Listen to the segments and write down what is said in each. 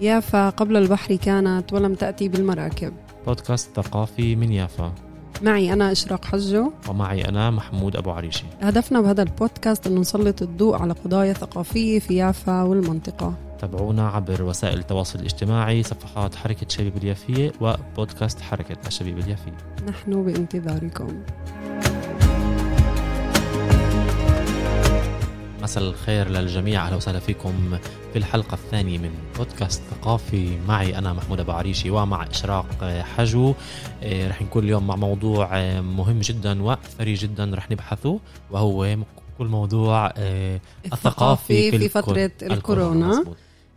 يافا قبل البحر كانت ولم تأتي بالمراكب. بودكاست ثقافي من يافا. معي أنا إشراق حجو. ومعي أنا محمود أبو عريشي. هدفنا بهذا البودكاست أن نسلط الضوء على قضايا ثقافية في يافا والمنطقة. تابعونا عبر وسائل التواصل الاجتماعي صفحات حركة شبيب اليافية وبودكاست حركة الشبيب اليافية. نحن بانتظاركم. مساء الخير للجميع. أهلا وسهلا فيكم في الحلقة الثانية من بودكاست ثقافي. معي أنا محمود أبو عريشي ومع إشراق حجو. آه، رح نكون اليوم مع موضوع آه، مهم جدا وثري جدا رح نبحثه وهو كل موضوع آه، الثقافي في, في فترة الكورونا.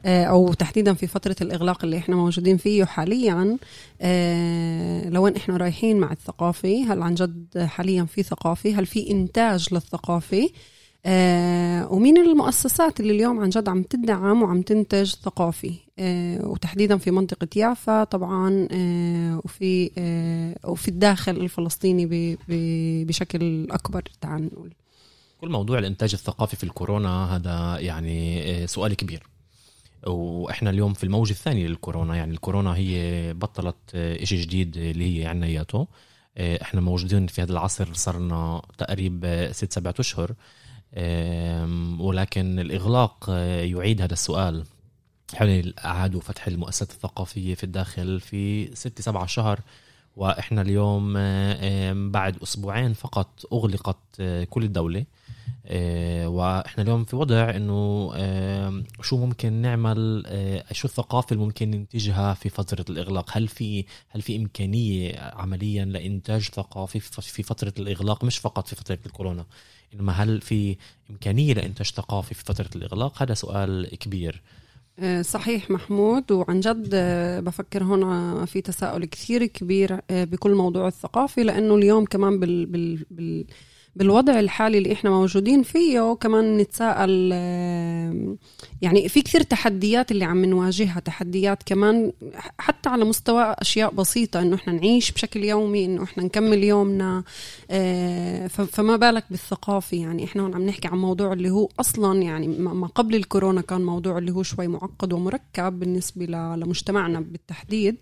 أو تحديدا في فترة الإغلاق اللي إحنا موجودين فيه حاليا. لوين إحنا رايحين مع الثقافي هل عن جد حاليا في ثقافي؟ هل في إنتاج للثقافي؟ آه ومين المؤسسات اللي اليوم عن جد عم تدعم وعم تنتج ثقافي؟ آه وتحديدا في منطقة يافا طبعا آه وفي آه وفي الداخل الفلسطيني بشكل أكبر تعال نقول. كل موضوع الإنتاج الثقافي في الكورونا هذا يعني آه، سؤال كبير. وإحنا اليوم في الموجة الثانية للكورونا يعني الكورونا هي بطلت آه، شيء جديد اللي هي عنا إياته. آه، إحنا موجودين في هذا العصر صرنا تقريبا ست سبعة أشهر. ولكن الإغلاق آه، يعيد هذا السؤال. حول أعادوا فتح المؤسسات الثقافية في الداخل في ست سبعة شهر؟ وإحنا اليوم بعد أسبوعين فقط أغلقت آه، كل الدولة. وإحنا اليوم في وضع إنه شو ممكن نعمل شو الثقافة اللي ممكن ننتجها في فترة الإغلاق؟ هل في هل في إمكانية عمليا لإنتاج ثقافي في فترة الإغلاق؟ مش فقط في فترة الكورونا إنما هل في إمكانية لإنتاج ثقافي في فترة الإغلاق؟ هذا سؤال كبير. آه، صحيح محمود وعن جد آه، بفكر هنا في تساؤل كثير كبير آه، بكل موضوع الثقافي لأنه اليوم كمان بال, بال, بال بالوضع الحالي اللي إحنا موجودين فيه كمان نتساءل يعني في كثير تحديات اللي عم نواجهها تحديات كمان حتى على مستوى أشياء بسيطة إنه إحنا نعيش بشكل يومي إنه إحنا نكمل يومنا آه، فما بالك بالثقافي يعني إحنا هون عم نحكي عن موضوع اللي هو أصلا يعني ما قبل الكورونا كان موضوع اللي هو شوي معقد ومركب بالنسبة لمجتمعنا بالتحديد.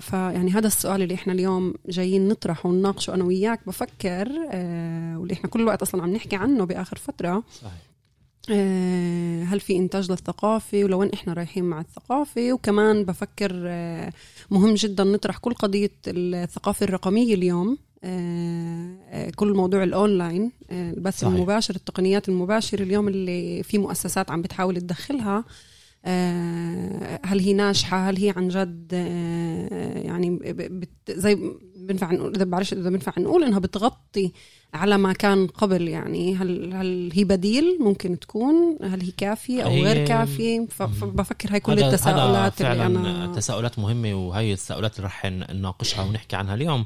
ف يعني هذا السؤال اللي إحنا اليوم جايين نطرحه ونناقشه أنا وياك بفكر آه، واللي إحنا كل الوقت أصلا عم نحكي عنه بآخر فترة صحيح. آه، هل في إنتاج للثقافة ولوين إحنا رايحين مع الثقافة وكمان بفكر آه، مهم جدا نطرح كل قضية الثقافة الرقمية اليوم كل موضوع الأونلاين البث. المباشر التقنيات المباشرة اليوم اللي في مؤسسات عم بتحاول تدخلها آه، هل هي ناجحة؟ هل هي عن جد آه، يعني زي بنفع نقول إذا بعرفش إذا بنفع نقول إنها بتغطي على ما كان قبل يعني هل هل هي بديل ممكن تكون؟ هل هي كافية أو غير كافية؟ فبفكر هاي كل التساؤلات فعلا اللي أنا تساؤلات مهمة وهي التساؤلات اللي رح نناقشها ونحكي عنها اليوم.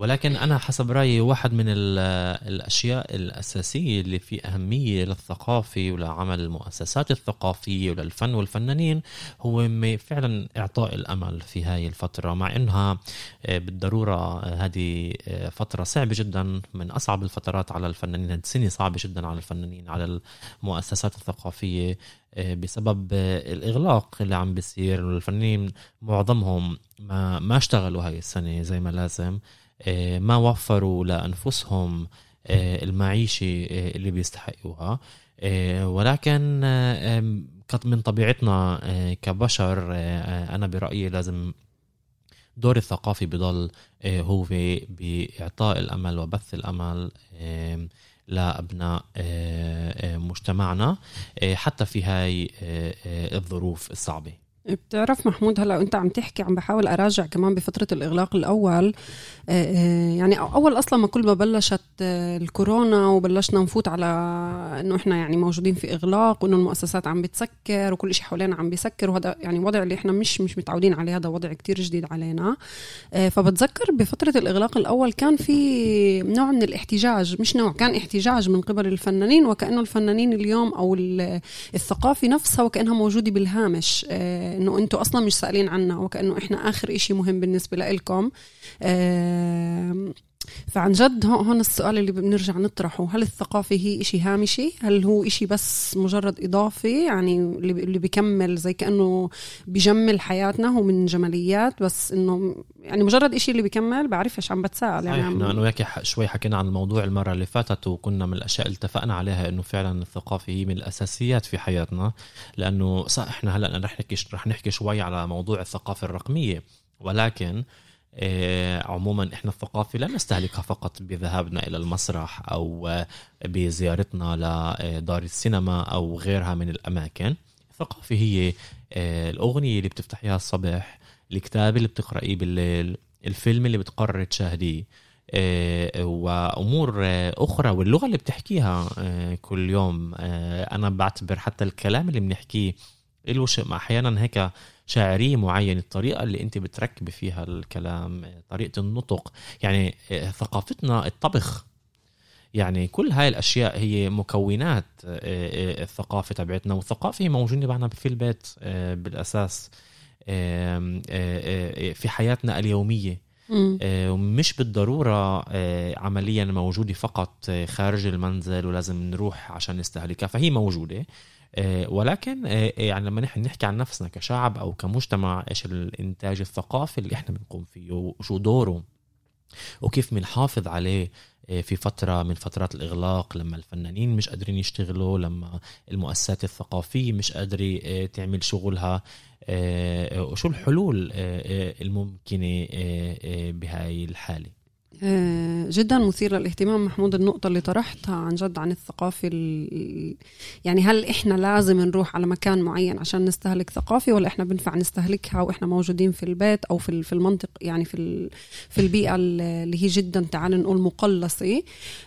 ولكن أنا حسب رأيي واحد من الأشياء الأساسية اللي في أهمية للثقافة ولعمل المؤسسات الثقافية وللفن والفنانين هو فعلا إعطاء الأمل في هاي الفترة مع إنها آه، بالضرورة هذه آه، فترة صعبة جدا من أصعب الفترات على الفنانين هذه سنة صعبة جدا على الفنانين على المؤسسات الثقافية آه، بسبب الإغلاق اللي عم بيصير والفنانين معظمهم ما ما اشتغلوا هاي السنة زي ما لازم. آه، ما وفروا لأنفسهم آه، المعيشة آه، اللي بيستحقوها. ولكن من طبيعتنا كبشر أنا برأيي لازم دور الثقافي بضل هو بإعطاء الأمل وبث الأمل لأبناء مجتمعنا حتى في هاي الظروف الصعبة. بتعرف محمود هلا انت عم تحكي عم بحاول اراجع كمان بفترة الإغلاق الأول. آه، آه، يعني أول أصلا ما كل ما بلشت آه، الكورونا وبلشنا نفوت على إنه إحنا يعني موجودين في إغلاق وإنه المؤسسات عم بتسكر وكل شيء حوالينا عم بيسكر وهذا يعني وضع اللي إحنا مش مش متعودين عليه هذا وضع كتير جديد علينا. فبتذكر بفترة الإغلاق الأول كان في نوع من الاحتجاج مش نوع كان احتجاج من قبل الفنانين وكأنه الفنانين اليوم أو الثقافة نفسها وكأنها موجودة بالهامش. إنه أنتم أصلا مش سائلين عنا وكأنه إحنا آخر إشي مهم بالنسبة لكم فعن جد هون السؤال اللي بنرجع نطرحه. هل الثقافة هي إشي هامشي؟ هل هو إشي بس مجرد إضافي يعني اللي بيكمل زي كأنه بيجمل حياتنا هو من جماليات بس إنه يعني مجرد إشي اللي بيكمل بعرفش عم بتساءل. يعني إحنا أنا وياك شوي حكينا عن الموضوع المرة اللي فاتت وكنا من الأشياء اللي اتفقنا عليها إنه فعلا الثقافة هي من الأساسيات في حياتنا. لأنه صح إحنا هلأ رح نحكي رح نحكي شوي على موضوع الثقافة الرقمية. ولكن عموما إحنا الثقافه لا نستهلكها فقط بذهابنا إلى المسرح أو آه، بزيارتنا لدار السينما أو غيرها من الأماكن. الثقافة هي آه، الأغنية اللي بتفتحيها الصبح الكتاب اللي بتقرأيه بالليل الفيلم اللي بتقرر تشاهديه وأمور أخرى. واللغة اللي بتحكيها كل يوم أنا بعتبر حتى الكلام اللي بنحكيه له أحيانا هيك شاعرية معينة الطريقة اللي أنت بتركبي فيها الكلام طريقة النطق يعني آه، ثقافتنا الطبخ. يعني كل هاي الأشياء هي مكونات آه، آه، الثقافة تبعتنا والثقافة هي موجودة معنا في البيت بالأساس في حياتنا اليومية. ومش بالضرورة عمليا موجودة فقط خارج المنزل ولازم نروح عشان نستهلكها فهي موجودة. ولكن آه، آه، يعني لما نحن نحكي عن نفسنا كشعب أو كمجتمع إيش الإنتاج الثقافي اللي إحنا بنقوم فيه وشو دوره وكيف بنحافظ عليه في فترة من فترات الإغلاق لما الفنانين مش قادرين يشتغلوا لما المؤسسات الثقافية مش قادرة تعمل شغلها وشو الحلول الممكنة بهاي الحالة. آه، جدا مثير للاهتمام. محمود النقطة اللي طرحتها عن جد عن الثقافة يعني هل إحنا لازم نروح على مكان معين عشان نستهلك ثقافة ولا إحنا بنفع نستهلكها وإحنا موجودين في البيت أو في في المنطق يعني في في البيئة اللي هي جدا تعال نقول مقلصة.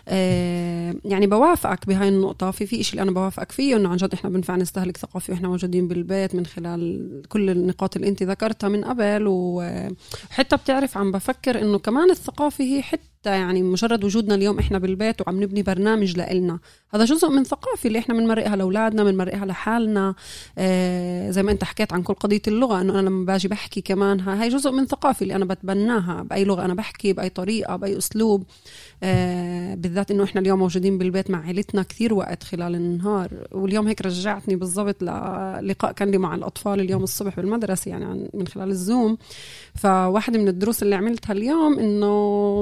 آه، يعني بوافقك بهاي النقطة. في في شيء اللي أنا بوافقك فيه إنه عن جد إحنا بنفع نستهلك ثقافة وإحنا موجودين بالبيت من خلال كل النقاط اللي أنت ذكرتها من قبل. وحتى بتعرف عم بفكر إنه كمان الثقافة هي حتى يعني مجرد وجودنا اليوم إحنا بالبيت وعم نبني برنامج لإلنا. هذا جزء من ثقافة اللي إحنا بنمرقها لأولادنا بنمرقها لحالنا. آه زي ما أنت حكيت عن كل قضية اللغة إنه أنا لما باجي بحكي كمان هاي جزء من ثقافة اللي أنا بتبناها. بأي لغة أنا بحكي بأي طريقة بأي أسلوب. آه بالذات إنه إحنا اليوم موجودين بالبيت مع عائلتنا كثير وقت خلال النهار. واليوم هيك رجعتني بالضبط للقاء كان لي مع الأطفال اليوم الصبح بالمدرسة يعني من خلال الزوم. فواحدة من الدروس اللي عملتها اليوم إنه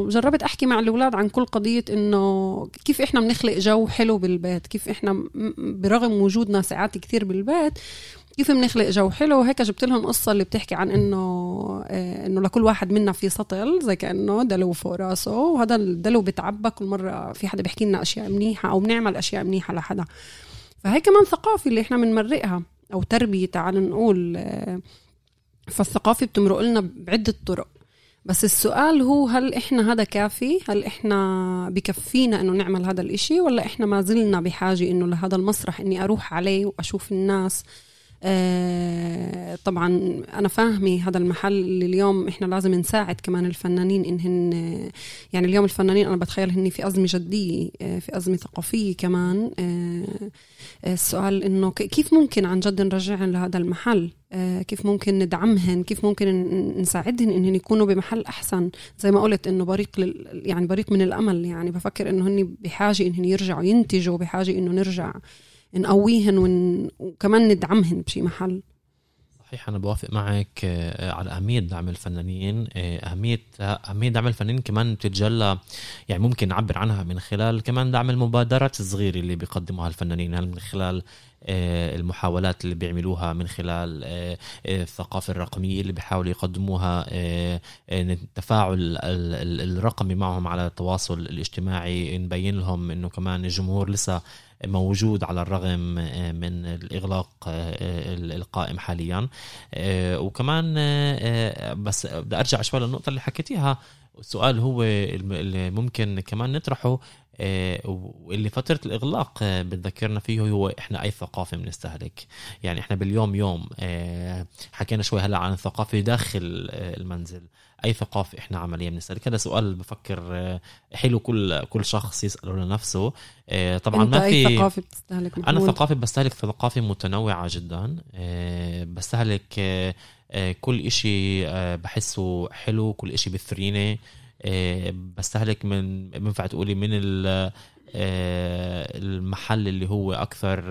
جربت احكي مع الأولاد عن كل قضية إنه كيف إحنا بنخلق جو حلو بالبيت كيف إحنا برغم وجودنا ساعات كثير بالبيت كيف بنخلق جو حلو. وهيك جبت لهم قصة اللي بتحكي عن إنه آه، إنه لكل واحد منا في سطل زي كأنه دلو فوق راسه وهذا الدلو بتعبى كل مرة في حدا بيحكي لنا أشياء منيحة أو بنعمل أشياء منيحة لحدا. فهي كمان ثقافة اللي إحنا بنمرقها أو تربية تعال نقول آه، فالثقافة بتمرق لنا بعدة طرق. بس السؤال هو هل إحنا هذا كافي؟ هل إحنا بكفينا إنه نعمل هذا الإشي ولا إحنا ما زلنا بحاجة إنه لهذا المسرح إني أروح عليه وأشوف الناس طبعا أنا فاهمة هذا المحل اللي اليوم إحنا لازم نساعد كمان الفنانين انهن يعني اليوم الفنانين أنا بتخيل هن في أزمة جدية آه في أزمة ثقافية كمان آه السؤال إنه كيف ممكن عن جد نرجعهم لهذا المحل؟ آه، كيف ممكن ندعمهن؟ كيف ممكن نساعدهن انهن يكونوا بمحل أحسن؟ زي ما قلت إنه بريق يعني بريق من الأمل يعني بفكر إنه هن بحاجة انهن يرجعوا ينتجوا بحاجة إنه نرجع نقويهن ون... وكمان ندعمهن بشي محل. صحيح أنا بوافق معك آه، على أهمية دعم الفنانين. آه، أهمية أهمية دعم الفنانين كمان بتتجلى يعني ممكن نعبر عنها من خلال كمان دعم المبادرات الصغيرة اللي بيقدموها الفنانين. من خلال آه، المحاولات اللي بيعملوها من خلال الثقافة الرقمية اللي بيحاولوا يقدموها التفاعل الرقمي معهم على التواصل الاجتماعي نبين لهم إنه كمان الجمهور لسه موجود على الرغم آه، من الإغلاق آه، القائم حاليا. آه، وكمان بس بدي أرجع شوي للنقطة اللي حكيتيها. السؤال هو اللي ممكن كمان نطرحه واللي فترة الإغلاق بتذكرنا فيه هو إحنا أي ثقافة بنستهلك. يعني إحنا باليوم يوم حكينا شوي هلأ عن الثقافة داخل المنزل. أي ثقافة إحنا عمليا بنستهلك؟ هذا سؤال بفكر آه، حلو كل كل شخص يسأله لنفسه. آه، طبعا ما في اي ثقافة بتستهلك؟ محمود. أنا ثقافة بستهلك ثقافة متنوعة جدا آه، بستهلك كل إشي بحسه حلو كل إشي بثريني بستهلك من بينفع تقولي من المحل اللي هو أكثر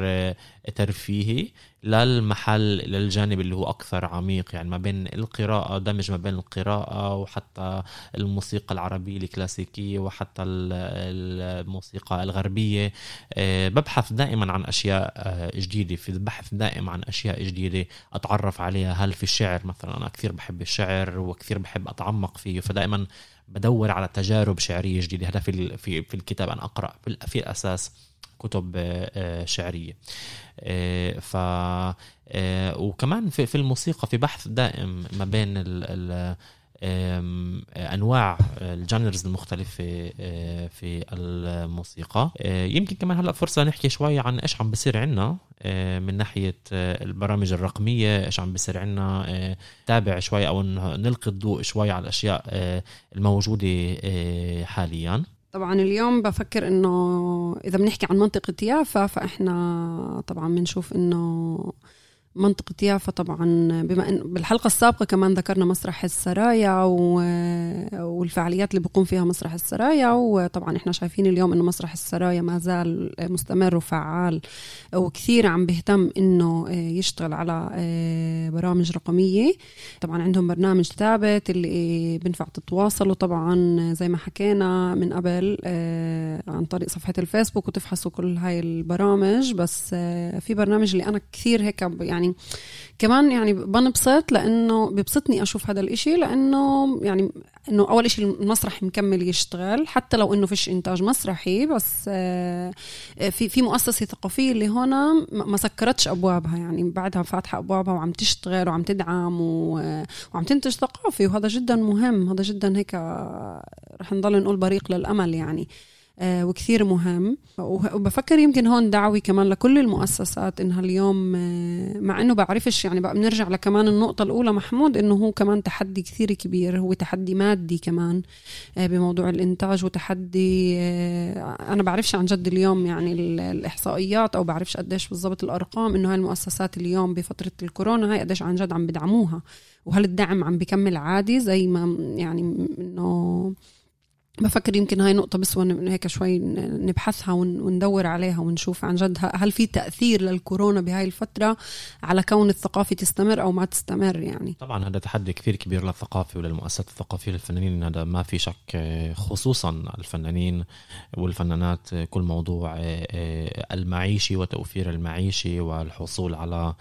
ترفيهي للمحل للجانب اللي هو أكثر عميق يعني ما بين القراءة دمج ما بين القراءة وحتى الموسيقى العربية الكلاسيكية وحتى الموسيقى الغربية. آه، ببحث دائما عن أشياء آه، جديدة. في البحث دائم عن أشياء جديدة أتعرف عليها. هل في الشعر مثلا؟ أنا كثير بحب الشعر وكثير بحب أتعمق فيه. فدائما بدور على تجارب شعرية جديدة. هذا في في الكتاب أنا أقرأ. في الأساس كتب آه، شعرية. آه، ف آه، وكمان في الموسيقى في بحث دائم ما بين ال أنواع الجانرز المختلفة في الموسيقى. يمكن كمان هلأ فرصة نحكي شوي عن إيش عم بصير عنا من ناحية البرامج الرقمية إيش عم بصير عنا تابع شوي أو نلقي الضوء شوي على الأشياء الموجودة حاليا. طبعا اليوم بفكر إنه إذا بنحكي عن منطقة يافا فإحنا طبعا بنشوف إنه منطقة يافا طبعا. بما إن بالحلقة السابقة كمان ذكرنا مسرح السرايا والفعاليات اللي بيقوم فيها مسرح السرايا وطبعا إحنا شايفين اليوم إنه مسرح السرايا ما زال مستمر وفعال وكثير عم بيهتم إنه يشتغل على برامج رقمية. طبعا عندهم برنامج ثابت اللي بنفع تتواصلوا طبعا زي ما حكينا من قبل عن طريق صفحة الفيسبوك وتفحصوا كل هاي البرامج. بس في برنامج اللي أنا كثير هيك يعني يعني كمان يعني بنبسط لأنه ببسطني أشوف هذا الإشي لأنه يعني إنه أول إشي المسرح مكمل يشتغل حتى لو إنه فيش إنتاج مسرحي بس آه، في في مؤسسة ثقافية اللي هنا ما سكرتش أبوابها يعني بعدها فاتحة أبوابها وعم تشتغل وعم تدعم وعم تنتج ثقافي وهذا جدا مهم هذا جدا هيك رح نضل نقول بريق للأمل يعني. آه، وكثير مهم. وبفكر يمكن هون دعوة كمان لكل المؤسسات إنها اليوم آه، مع إنه بعرفش يعني بقى بنرجع لكمان النقطة الأولى محمود إنه هو كمان تحدي كثير كبير هو تحدي مادي كمان آه، بموضوع الإنتاج وتحدي أنا بعرفش عن جد اليوم يعني الإحصائيات أو بعرفش قديش بالضبط الأرقام إنه هاي المؤسسات اليوم بفترة الكورونا هاي قديش عن جد عم بدعموها وهل الدعم عم بكمل عادي زي ما يعني إنه بفكر يمكن هاي نقطة بس هيك شوي نبحثها وندور عليها ونشوف عن جد هل في تأثير للكورونا بهاي الفترة على كون الثقافة تستمر أو ما تستمر يعني؟ طبعا هذا تحدي كثير كبير للثقافة وللمؤسسات الثقافية للفنانين هذا ما في شك خصوصا الفنانين والفنانات كل موضوع المعيشي وتوفير المعيشي والحصول على آه، آه، آه،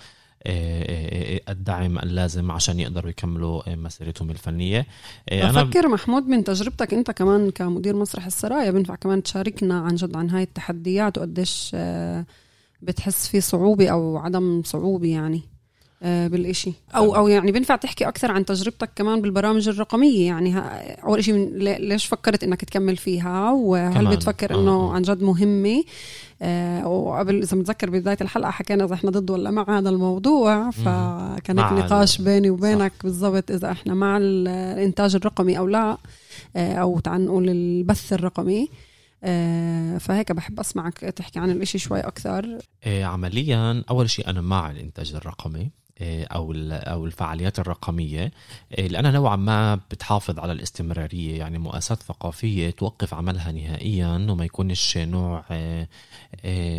الدعم اللازم عشان يقدروا يكملوا مسيرتهم الفنية. أنا بفكر محمود من تجربتك أنت كمان كمدير مسرح السرايا بينفع كمان تشاركنا عن جد عن هاي التحديات وقديش بتحس في صعوبة أو عدم صعوبة يعني؟ بالإشي. أو أو يعني بينفع تحكي أكثر عن تجربتك كمان بالبرامج الرقمية؟ يعني أول شيء ليش فكرت إنك تكمل فيها؟ وهل بتفكر إنه عن جد مهمة؟ آه وقبل إذا متذكر بدايه الحلقة حكينا إذا إحنا ضد ولا مع هذا الموضوع فكان نقاش بيني وبينك بالضبط إذا إحنا مع الإنتاج الرقمي أو لا آه أو تعال نقول البث الرقمي. آه فهيك بحب أسمعك تحكي عن الإشي شوي أكثر. آه عمليا أول شيء أنا مع الإنتاج الرقمي. آه، أو أو الفعاليات الرقمية. آه، لانها نوعا ما بتحافظ على الاستمرارية يعني مؤسسات ثقافية توقف عملها نهائيا وما يكونش نوع آه،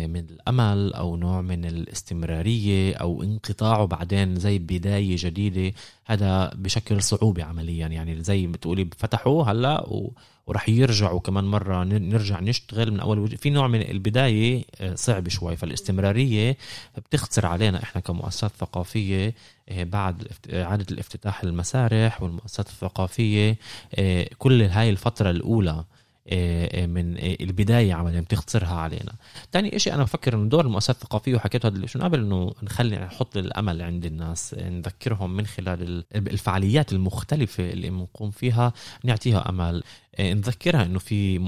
من الأمل أو نوع من الاستمرارية أو انقطاعه بعدين زي بداية جديدة. هذا بشكل صعوبة عمليا. يعني زي بتقولي فتحوا هلأ وراح يرجعوا كمان مرة نرجع نشتغل من أول وجه في نوع من البداية آه، صعب شوي. فالاستمرارية بتخسر علينا إحنا كمؤسسات ثقافية آه، بعد إعادة الافتتاح المسارح والمؤسسات الثقافية آه، كل هاي الفترة الأولى. آه، آه، من آه، البداية عمليا بتختصرها علينا. ثاني شيء أنا بفكر إنه دور المؤسسات الثقافية وحكيت هذا الشيء قبل إنه نخلي نحط الأمل عند الناس نذكرهم من خلال الفعاليات المختلفة اللي بنقوم فيها نعطيها أمل. نذكرها إنه في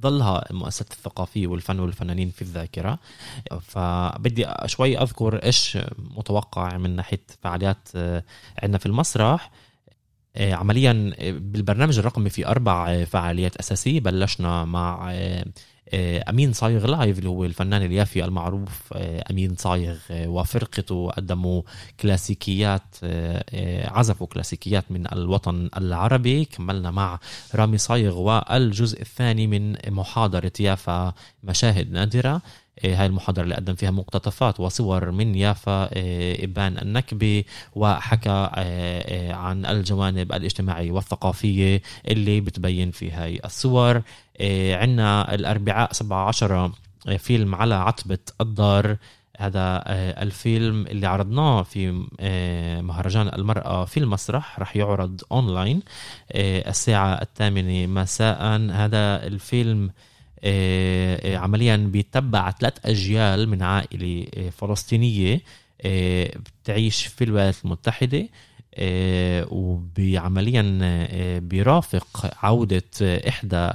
ظلها المؤسسات الثقافية والفن والفنانين في الذاكرة. فبدي شوي أذكر إيش متوقع من ناحية فعاليات عندنا في المسرح. آه، عمليا آه، بالبرنامج الرقمي في أربع آه، فعاليات أساسية. بلشنا مع أمين صايغ لايف اللي هو الفنان اليافي المعروف أمين صايغ وفرقته قدموا كلاسيكيات عزفوا كلاسيكيات من الوطن العربي. كملنا مع رامي صايغ والجزء الثاني من محاضرة يافا مشاهد نادرة. هاي المحاضرة اللي قدم فيها مقتطفات وصور من يافا إيه، إبان النكبة وحكى إيه، عن الجوانب الاجتماعية والثقافية اللي بتبين في هاي الصور. عنا الأربعاء 17 فيلم على عتبة الدار. هذا الفيلم اللي عرضناه في مهرجان المرأة في المسرح رح يعرض أونلاين الساعة الثامنة مساء. هذا الفيلم عمليا بيتبع ثلاث أجيال من عائلة آه، فلسطينية بتعيش في الولايات المتحدة وبعمليا بيرافق عودة إحدى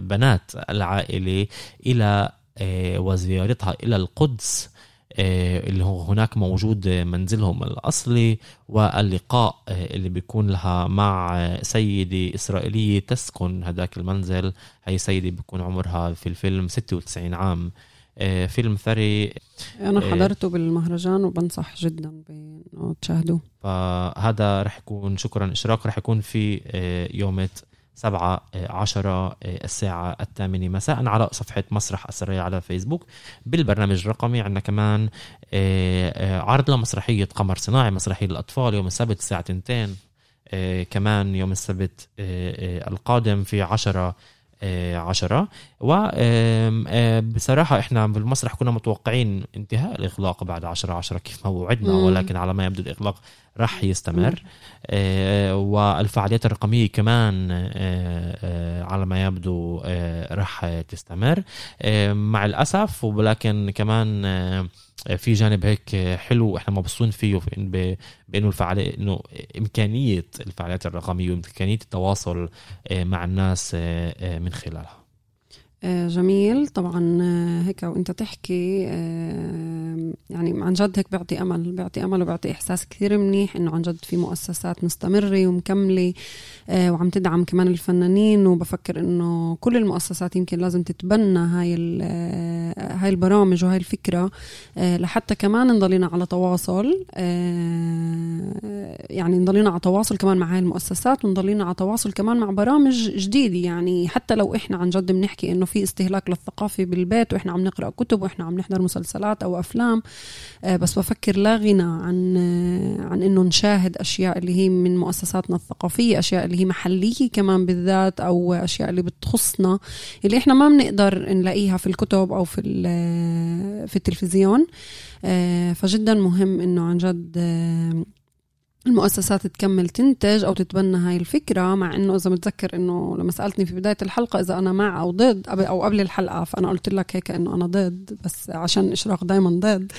بنات العائلة إلى وزيارتها إلى القدس. آه، آه، اللي هو هناك موجود منزلهم الأصلي واللقاء آه، اللي بيكون لها مع سيدة إسرائيلية تسكن هذاك المنزل. هي سيدة بيكون عمرها في الفيلم 96 عام. آه، فيلم ثري. أنا حضرته بالمهرجان وبنصح جدا بأنه تشاهدوه. فهذا رح يكون شكرا إشراق رح يكون في يومة 7 10 آه، آه، الساعة الثامنة مساء على صفحة مسرح السرية على فيسبوك. بالبرنامج الرقمي عندنا كمان آه، عرض لمسرحية قمر صناعي مسرحية الأطفال يوم السبت الساعة تنتين كمان يوم السبت القادم في 10 عشرة. وبصراحة إحنا بالمسرح كنا متوقعين انتهاء الإغلاق بعد عشرة عشرة كيف ما وعدنا ولكن على ما يبدو الإغلاق راح يستمر. آه، والفعاليات الرقمية كمان آه، آه، على ما يبدو راح تستمر. مع الأسف ولكن كمان في جانب هيك حلو إحنا مبسوطين فيه بإنه الفعاليه إنه إمكانية الفعاليات الرقمية وإمكانية التواصل مع الناس من خلالها. جميل. طبعا آه، هيك وإنت تحكي آه، يعني عن جد هيك بيعطي أمل بيعطي أمل وبيعطي إحساس كثير منيح إنه عن جد في مؤسسات مستمرة ومكملة وعم تدعم كمان الفنانين. وبفكر إنه كل المؤسسات يمكن لازم تتبنى هاي هاي البرامج وهاي الفكرة لحتى كمان نضلينا على تواصل يعني نضلينا على تواصل كمان مع هاي المؤسسات ونضلينا على تواصل كمان مع برامج جديدة. يعني حتى لو إحنا عن جد بنحكي إنه في استهلاك للثقافة بالبيت وإحنا عم نقرأ كتب وإحنا عم نحضر مسلسلات أو أفلام. آه، بس بفكر لا غنى عن آه، عن إنه نشاهد أشياء اللي هي من مؤسساتنا الثقافية أشياء اللي هي محلية كمان بالذات أو أشياء اللي بتخصنا اللي إحنا ما بنقدر نلاقيها في الكتب أو في في التلفزيون. آه، فجدا مهم إنه عن جد المؤسسات تكمل تنتج أو تتبنى هاي الفكرة مع إنه إذا متذكر إنه لما سألتني في بداية الحلقة إذا أنا مع أو ضد أو قبل الحلقة فأنا قلت لك هيك إنه أنا ضد بس عشان إشراق دائما ضد.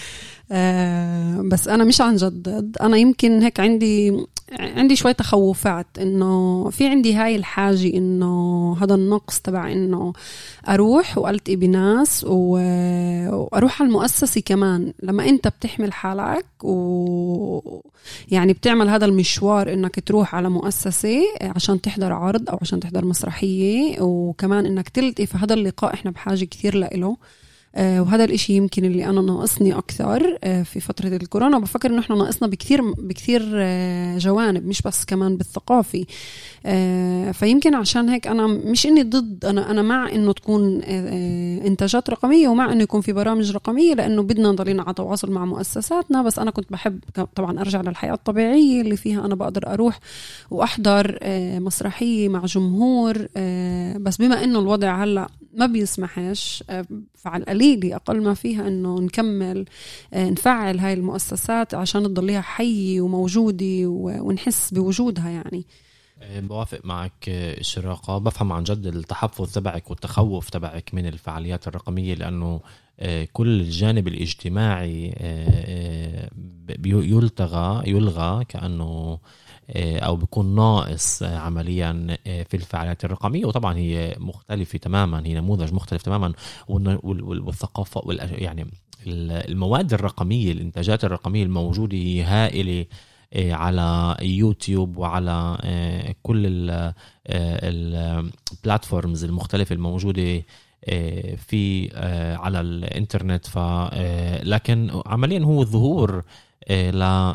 آه بس أنا مش عن جد ضد. أنا يمكن هيك عندي عندي شوي تخوفات إنه في عندي هاي الحاجة إنه هذا النقص تبع إنه أروح وألتقي بناس وأروح على المؤسسة كمان. لما أنت بتحمل حالك و يعني بتعمل هذا المشوار إنك تروح على مؤسسة عشان تحضر عرض أو عشان تحضر مسرحية وكمان إنك تلتقي فهذا اللقاء إحنا بحاجة كثير له آه، وهذا الإشي يمكن اللي أنا ناقصني أكثر آه، في فترة الكورونا. بفكر إنه إحنا ناقصنا بكثير بكثير آه، جوانب مش بس كمان بالثقافي. فيمكن عشان هيك أنا مش إني ضد أنا أنا مع إنه تكون إنتاجات رقمية ومع إنه يكون في برامج رقمية لأنه بدنا نضلينا على تواصل مع مؤسساتنا. بس أنا كنت بحب طبعا أرجع للحياة الطبيعية اللي فيها أنا بقدر أروح وأحضر مسرحية مع جمهور بس بما إنه الوضع هلأ ما بيسمحش فعلى القليل أقل ما فيها إنه نكمل آه، نفعل هاي المؤسسات عشان تضليها حية وموجودة ونحس بوجودها يعني. بوافق معك آه، إشراقة. بفهم عن جد التحفظ تبعك والتخوف تبعك من الفعاليات الرقمية لأنه كل الجانب الاجتماعي يلتغى يلغى كأنه أو بيكون ناقص عمليا في الفعاليات الرقمية. وطبعا هي مختلفة تماما هي نموذج مختلف تماما. والثقافة يعني المواد الرقمية الإنتاجات الرقمية الموجودة هي هائلة. على يوتيوب وعلى كل البلاتفورمز المختلفة الموجودة في على الإنترنت. ف لكن عمليا هو الظهور ل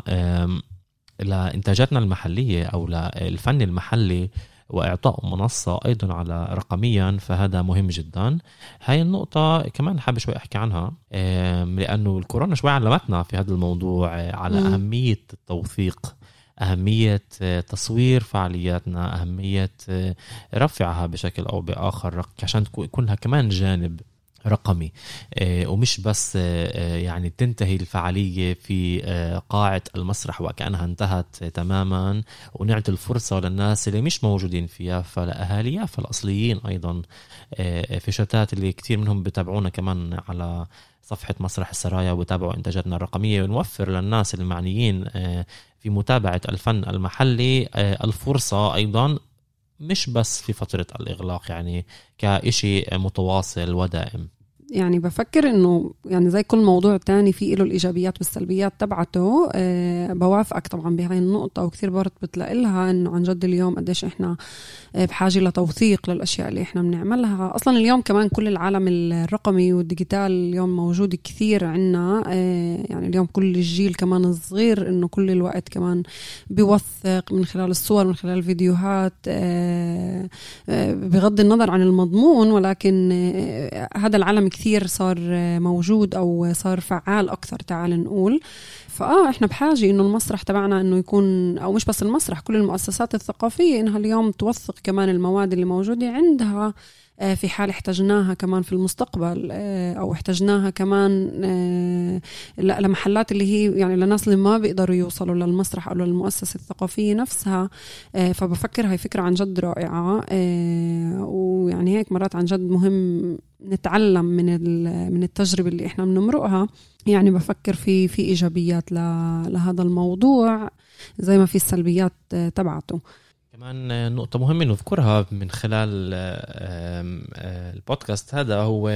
لإنتاجاتنا المحلية أو للفن المحلي وإعطاء منصة أيضا على رقميا فهذا مهم جدا. هاي النقطة كمان حابب شوي أحكي عنها. لأنه الكورونا شوي علمتنا في هذا الموضوع على أهمية التوثيق أهمية تصوير فعالياتنا أهمية رفعها بشكل أو بآخر عشان يكون لها كمان جانب رقمي. آه، ومش بس آه، آه، يعني تنتهي الفعالية في قاعة المسرح وكأنها انتهت تماما ونعطي الفرصة للناس اللي مش موجودين فيها فلأهاليها فالأصليين أيضا في شتات اللي كتير منهم بتابعونا كمان على صفحة مسرح السرايا ويتابعوا إنتاجاتنا الرقمية. ونوفر للناس المعنيين في متابعة الفن المحلي الفرصة أيضا مش بس في فترة الإغلاق يعني كإشي متواصل ودائم. يعني بفكر إنه يعني زي كل موضوع تاني في له الإيجابيات والسلبيات تبعته أه بوافقك طبعا بهاي النقطة وكثير برضه بتلاقي لها إنه عن جد اليوم قديش إحنا آه، بحاجة لتوثيق للأشياء اللي إحنا بنعملها. أصلا اليوم كمان كل العالم الرقمي والديجيتال اليوم موجود كثير عنا أه يعني اليوم كل الجيل كمان الصغير إنه كل الوقت كمان بيوثق من خلال الصور من خلال الفيديوهات أه, آه، بغض النظر عن المضمون ولكن آه، هذا العالم كثير صار موجود أو صار فعال أكثر تعال نقول. فآه إحنا بحاجة إنه المسرح تبعنا إنه يكون أو مش بس المسرح كل المؤسسات الثقافية إنها اليوم توثق كمان المواد اللي موجودة عندها في حال احتجناها كمان في المستقبل آه، أو احتجناها كمان آه، لمحلات اللي هي يعني لناس اللي ما بيقدروا يوصلوا للمسرح أو للمؤسسة الثقافية نفسها. فبفكر هاي فكرة عن جد رائعة. ويعني هيك مرات عن جد مهم نتعلم من من التجربة اللي إحنا بنمرقها. يعني بفكر في في إيجابيات لهذا الموضوع زي ما في السلبيات تبعته. كمان نقطة مهمة نذكرها من خلال آه، البودكاست هذا هو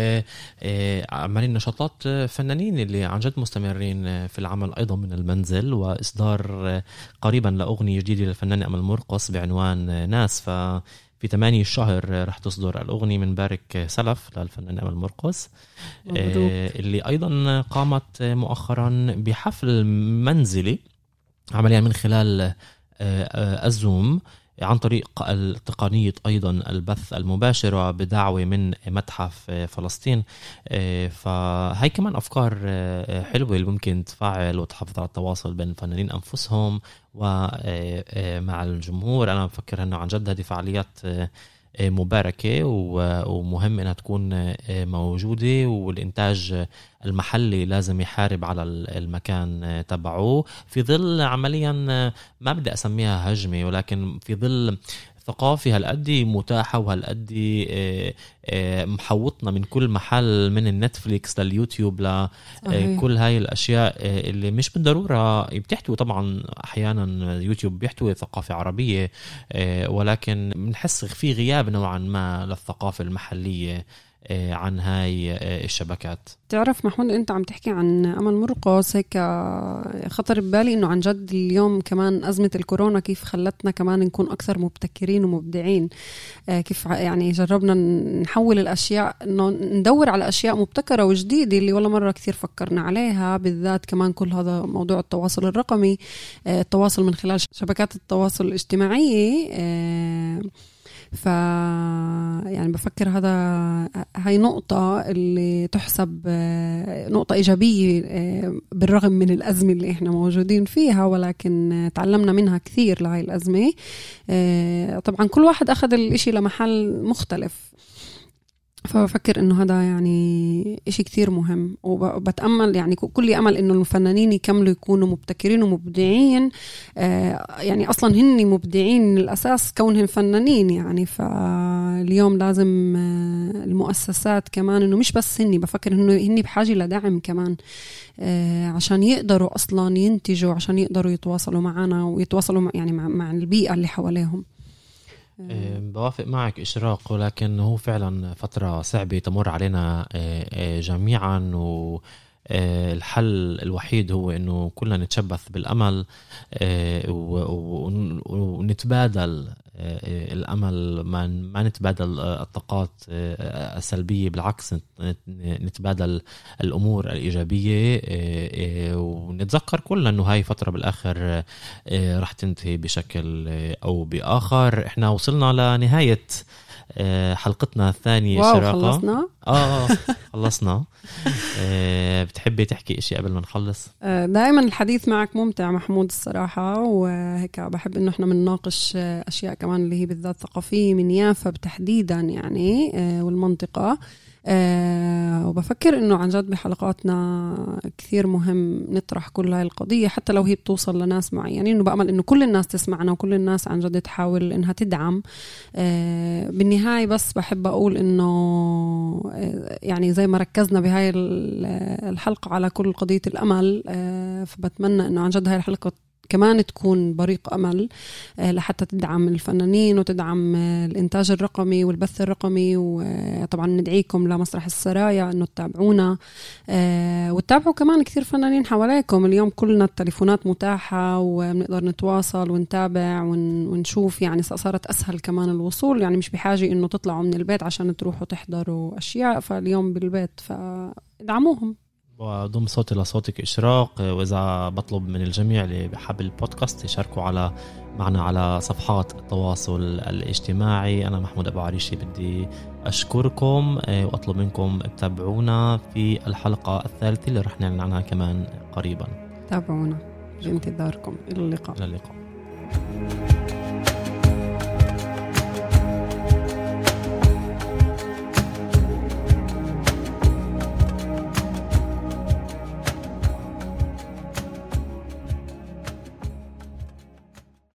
آه، عملين نشاطات فنانين اللي عن جد مستمرين في العمل أيضا من المنزل وإصدار قريبا لأغنية جديدة للفنان أمل مرقص بعنوان ناس. ف في 8 الشهر رح تصدر الأغنية من بارك سلف للفنان أمل مرقص آه، اللي أيضا قامت مؤخرا بحفل منزلي عمليا من خلال الزوم. عن طريق تقنية أيضا البث المباشر وبدعوة من متحف فلسطين. آه، فهي كمان أفكار آه، حلوة اللي ممكن تفعل وتحافظ على التواصل بين الفنانين أنفسهم ومع آه، الجمهور. أنا بفكر أنه عن جد هذه فعاليات مباركة ومهم إنها تكون موجودة والإنتاج المحلي لازم يحارب على المكان تبعه. في ظل عمليا ما بدي أسميها هجمة ولكن في ظل ثقافة هالقد متاحة وهالقد آه، آه، محوطنا من كل محل من النتفليكس لليوتيوب لكل آه، هاي الأشياء اللي مش بالضرورة بتحتوي طبعا أحيانا يوتيوب بيحتوي ثقافة عربية ولكن بنحس في غياب نوعا ما للثقافة المحلية. آه، عن هاي آه، الشبكات. تعرف محمود انت عم تحكي عن أمل مرقص هيك خطر ببالي إنه عن جد اليوم كمان أزمة الكورونا كيف خلتنا كمان نكون أكثر مبتكرين ومبدعين. آه، كيف يعني جربنا نحول الأشياء إنه ندور على أشياء مبتكرة وجديدة اللي ولا مرة كثير فكرنا عليها بالذات كمان كل هذا موضوع التواصل الرقمي. التواصل من خلال شبكات التواصل الاجتماعي ف يعني بفكر هذا هاي نقطة اللي تحسب نقطة إيجابية آه، بالرغم من الأزمة اللي إحنا موجودين فيها ولكن تعلمنا منها كثير لهاي الأزمة. آه، طبعا كل واحد أخذ الإشي لمحل مختلف. فبفكر إنه هذا يعني إشي كتير مهم. وبتأمل يعني كل أمل إنه الفنانين يكملوا يكونوا مبتكرين ومبدعين. آه يعني أصلا هن مبدعين من الأساس كونهم فنانين يعني. فاليوم لازم آه المؤسسات كمان إنه مش بس هن بفكر إنه هن بحاجة لدعم كمان. آه عشان يقدروا أصلا ينتجوا عشان يقدروا يتواصلوا معنا ويتواصلوا مع يعني مع, مع البيئة اللي حواليهم. بوافق معك إشراق ولكن هو فعلا فترة صعبة تمر علينا إيه، إيه، جميعا و الحل الوحيد هو إنه كلنا نتشبث بالأمل آه، ونتبادل آه، الأمل ما ما نتبادل الطاقات السلبية بالعكس نتبادل الأمور الإيجابية ونتذكر كلنا إنه هاي فترة بالآخر رح تنتهي بشكل أو بآخر. إحنا وصلنا لنهاية آه، حلقتنا الثانية واو شراقة خلصنا؟ آه, آه، خلصنا آه، بتحبي تحكي إشي قبل ما نخلص؟ دائما الحديث معك ممتع محمود الصراحة وهيك بحب إنه إحنا بنناقش أشياء كمان اللي هي بالذات ثقافية من يافا تحديدا يعني والمنطقة أه وبفكر إنه عن جد بحلقاتنا كثير مهم نطرح كل هاي القضية حتى لو هي بتوصل لناس معينين. إنه بأمل إنه كل الناس تسمعنا وكل الناس عن جد تحاول إنها تدعم. أه بالنهاية بس بحب أقول إنه أه يعني زي ما ركزنا بهاي الحلقة على كل قضية الأمل فبتمنى إنه عن جد هاي الحلقة كمان تكون بريق أمل آه، لحتى تدعم الفنانين وتدعم آه، الإنتاج الرقمي والبث الرقمي وطبعا ندعيكم لمسرح السرايا إنه تتابعونا آه، وتتابعوا كمان كثير فنانين حواليكم. اليوم كلنا التليفونات متاحة وبنقدر نتواصل ونتابع ونشوف يعني صارت أسهل كمان الوصول. يعني مش بحاجة إنه تطلعوا من البيت عشان تروحوا تحضروا أشياء فاليوم بالبيت فادعموهم. وضم صوتي لصوتك إشراق. وإذا بطلب من الجميع اللي بحب البودكاست يشاركوا على معنا على صفحات التواصل الاجتماعي. أنا محمود أبو عريشي بدي أشكركم وأطلب منكم تتابعونا في الحلقة الثالثة اللي رح نعلن عنها كمان قريبا. تابعونا. بانتظاركم إلى اللقاء. إلى اللقاء.